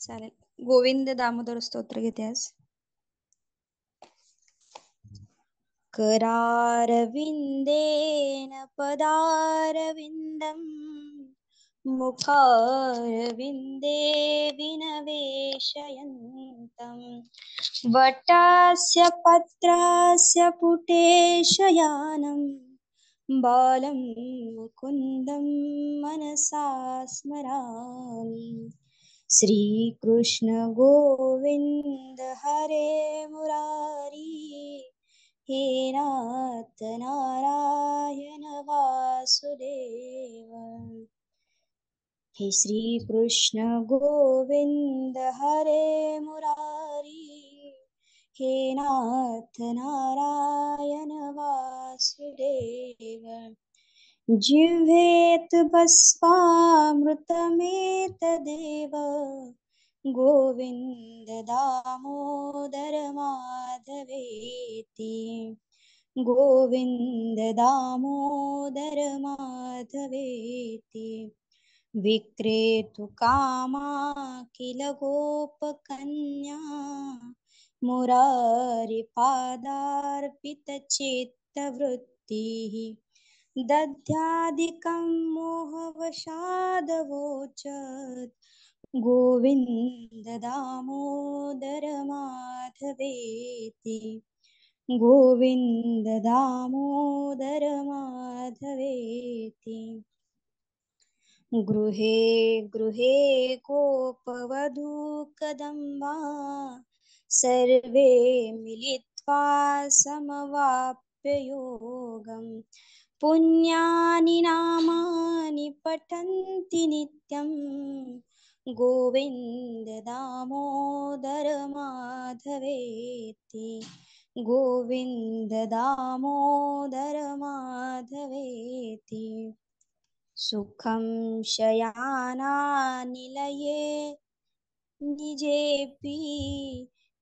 चालेल. गोविंद दामोदर स्तोत्र घेते आज. करारविन्देन पदारविन्दम् मुखारविन्दे विनवेशयन्तम् वटस्य पत्रस्य पुटेशयानम् बालं मुकुन्दं मनसा स्मरामि। श्रीकृष्ण गोविन्द हरे मुरारी, हे नाथ नारायण वासुदेव। हे श्रीकृष्ण गोविन्द हरे मुरारी। हे नाथ नारायण वासुदेव। जिह्वेत् भस्वामृतमेतदेव गोविन्द दामोदर माधवेति। गोविन्द दामोदर माधवेति। विक्रेतु कामा किल गोपकन्या मुरारिपादार्पितचित्तवृत्तिः दध्यादिकं मोहवशादवोचत्। गोविन्द दामोदर माधवेति। गोविन्द दामोदर माधवेति। गृहे गृहे गोपवधूकदम्बा सर्वे मिलित्वा समवाप्य योगम् पुण्यानि नामानि पठन्ति नित्यम्। गोविन्द दामोदर माधवेति। गोविन्द दामोदर माधवेति। सुखं शयानानिलये निजेऽपि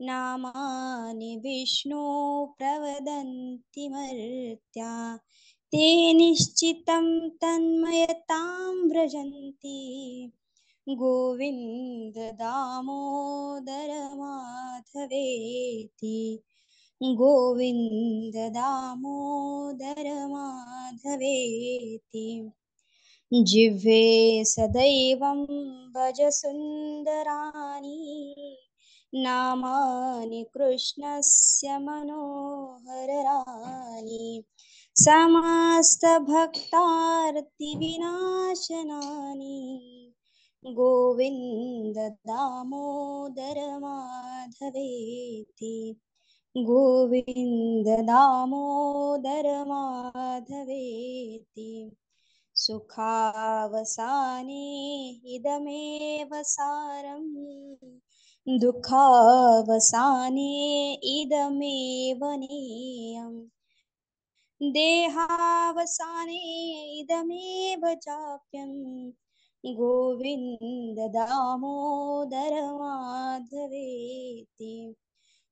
नामानि विष्णु प्रवदन्ति मर्त्या। ते निश्चितं तन्मयतां व्रजन्ति। गोविन्द दामोदर माधवेति गोविन्द दामोदर माधवेति जिह्वे सदैवं भज सुन्दराणि नामानि कृष्णस्य मनोहराणि समस्तभक्तार्तिविनाशनानि गोविन्द दामोदर माधवेति गोविन्द दामोदर माधवेति। सुखावसाने इदमेव सारं दुःखावसाने इदमेव नेयम्। देहावसाने इदमेव चाप्यं गोविन्द दामोदर माधवेति।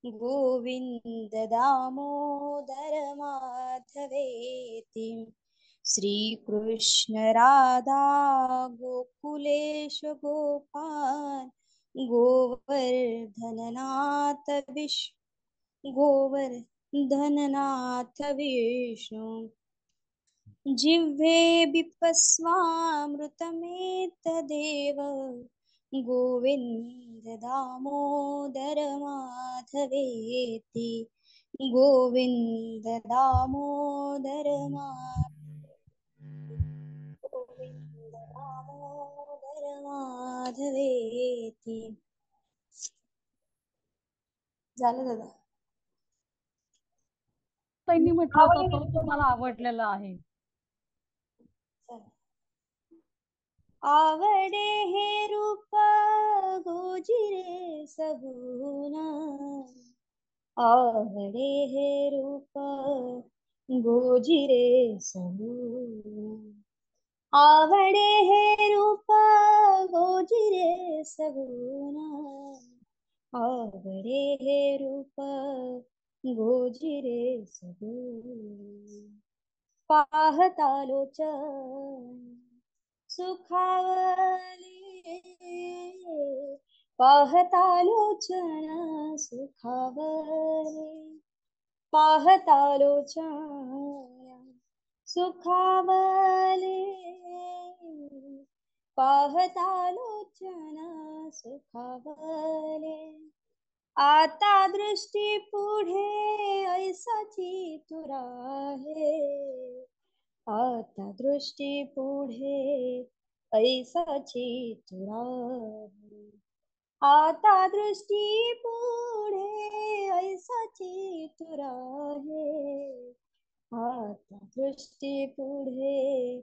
गोविन्द दामोदर माधवेति। श्रीकृष्ण राधा गोकुलेश गोपाल। गोवर्धननाथ विष्णु गोवर्धननाथ विष्णु। जिह्वे बिपस्वामृतमेतदेव गोविन्द दामोदर माधवेति गोविन्द दामोदर गोविन्द दामोदर माधवेति झालं दादा? त्यांनी म्हटलं होतं तो तुम्हाला आवडलेला आहे. आवडे हे रूप गोजिरे सगुना आवडे हे रूप गोजिरे सगुना आवडे हे रूप, गोजिरे सगुना। आवडे हे रूप, गोजिरे सगुना। पाहता लोचन सुखावले। पाहता लोचना सुखावले। पाहता सुखावले। पाहतालोचना सुखावले। आता दृष्टी पुढे ऐसाची तुरा आहे आता दृष्टी पुढे ऐसाची तुरा आता दृष्टी पुढे ऐसाची तुरा आता दृष्टी पुढे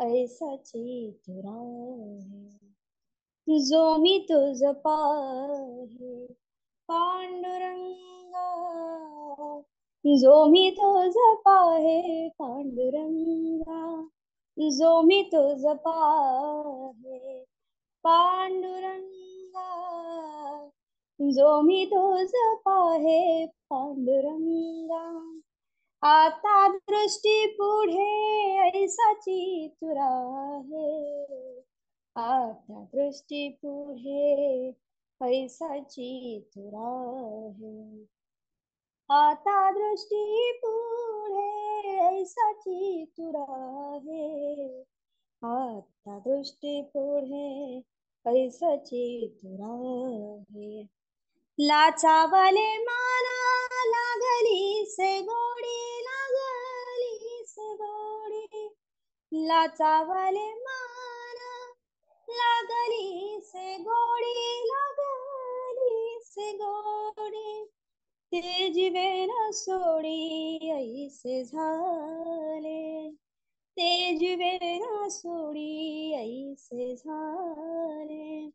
ऐसाची तुरा जो मी तुझ पाहे, पांडुरंगा। जो मी तुझ पाहे, पांडुरंगा। जो मी तुझ पाहे, पांडुरंगा। जो मी तुझ पाहे, पांडुरंगा। आता दृष्टी पुढे ऐसाची तुरा आता दृष्टी पुढे पैसाची तुरा आता दृष्टी पुढे ऐसाची तुरा आता दृष्टी पुढे पैसाची तुरा आहे लाचावले माना लागली से गोडी लाचावले मान लागली से गोडी लागली से गोडी. ते जीवे न सोडी ऐसे झाले. ते जीवे न सोडी ऐसे झाले.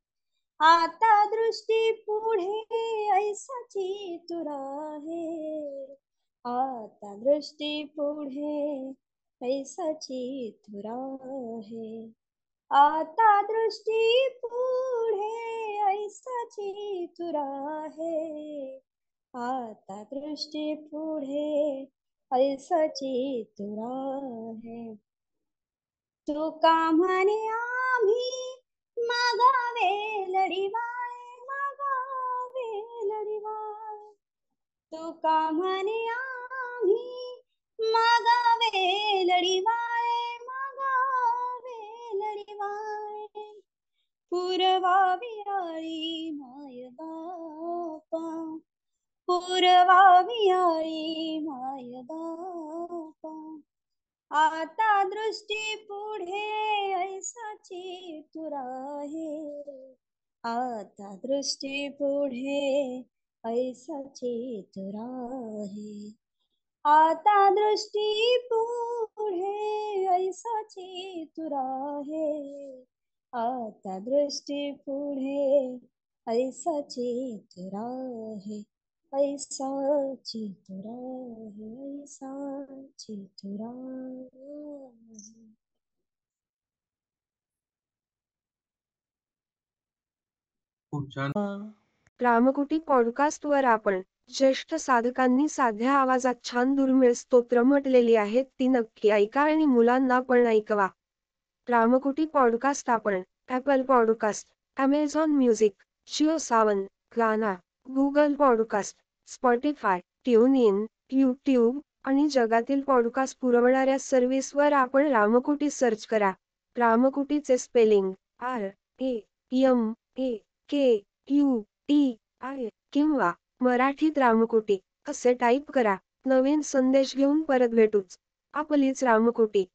आता दृष्टी पुढे ऐसाची तुरा आहे. आता दृष्टी पुढे ऐसाची तुरा आहे आता दृष्टी पुढे ऐसाची तुरा आहे आता दृष्टी पुढे ऐसाची तुरा आहे तुका म्हणे आम्ही मागावे लढिवाळे मागावे लढिवाळे तुका म्हणे आळी माय बापा, पुरवावी आळी माय बापा। आता दृष्टी पुढे ऐसाची तुरा आहे आता दृष्टी पुढे ऐसाची तुरा आहे आता दृष्टी पुढे ऐसाची तुरा आहे आता दृष्टी पुढे ऐसाची तुरा आहे ऐसाची तुरा आहे ऐसाची तुरा आहे. खूप छान. रामकुटी पॉडकास्टवर आपण ज्येष्ठ साधकांनी साध्या आवाजात छान दुर्मिळ स्तोत्र म्हटलेली आहेत ती नक्की ऐका आणि मुलांना पण ऐकवा. रामकुटी पॉडकास्ट आपण Apple podcast Amazon music Jio Saavn Gaana Google podcast Spotify tune in YouTube आणि जगातील पॉडकास्ट पुरवणाऱ्या सर्व्हिसवर आपण रामकुटी सर्च करा. रामकुटीचे spelling R A M A K U T आय किंवा मराठीत रामकोटी असे टाईप करा. नवीन संदेश घेऊन परत भेटूच. आपलीच रामकोटी.